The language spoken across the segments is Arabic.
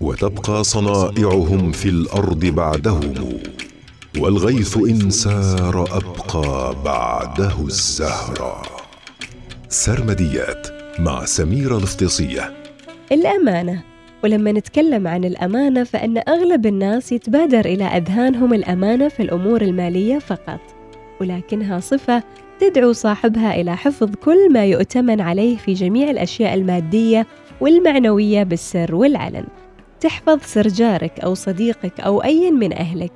وتبقى صنائعهم في الأرض بعدهم والغيث إن سار أبقى بعده الزهرة سرمديات مع سميره الافتصيه الأمانة ولما نتكلم عن الأمانة فإن أغلب الناس يتبادر إلى أذهانهم الأمانة في الأمور المالية فقط ولكنها صفة تدعو صاحبها إلى حفظ كل ما يؤتمن عليه في جميع الأشياء المادية والمعنوية بالسر والعلن. تحفظ سر جارك أو صديقك أو أي من أهلك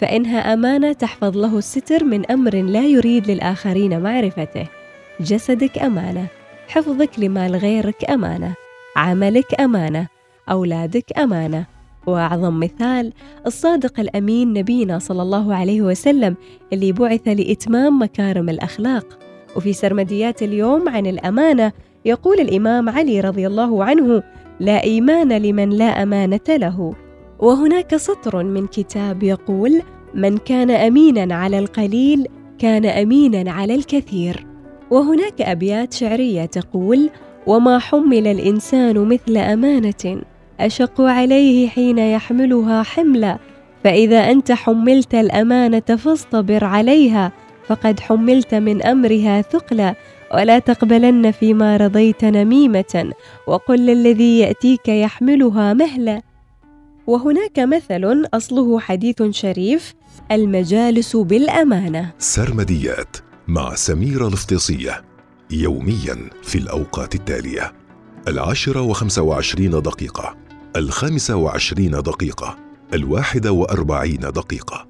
فإنها أمانة تحفظ له الستر من أمر لا يريد للآخرين معرفته. جسدك أمانة حفظك لمال غيرك أمانة عملك أمانة أولادك أمانة. وأعظم مثال الصادق الأمين نبينا صلى الله عليه وسلم اللي بعث لإتمام مكارم الأخلاق. وفي سرمديات اليوم عن الأمانة يقول الإمام علي رضي الله عنه لا إيمان لمن لا أمانة له. وهناك سطر من كتاب يقول من كان أمينا على القليل كان أمينا على الكثير. وهناك أبيات شعرية تقول وما حمل الإنسان مثل أمانة أشق عليه حين يحملها حملا فإذا أنت حملت الأمانة فاصطبر عليها فقد حملت من أمرها ثقلا. ولا تقبلن فيما رضيت نميمة وقل للذي يأتيك يحملها مهلا. وهناك مثل أصله حديث شريف المجالس بالأمانة. سرمديات مع سميره الافتصيه يوميا في الأوقات التالية العاشرة وخمسة وعشرين دقيقة الخامسة وعشرين دقيقة الواحدة وأربعين دقيقة.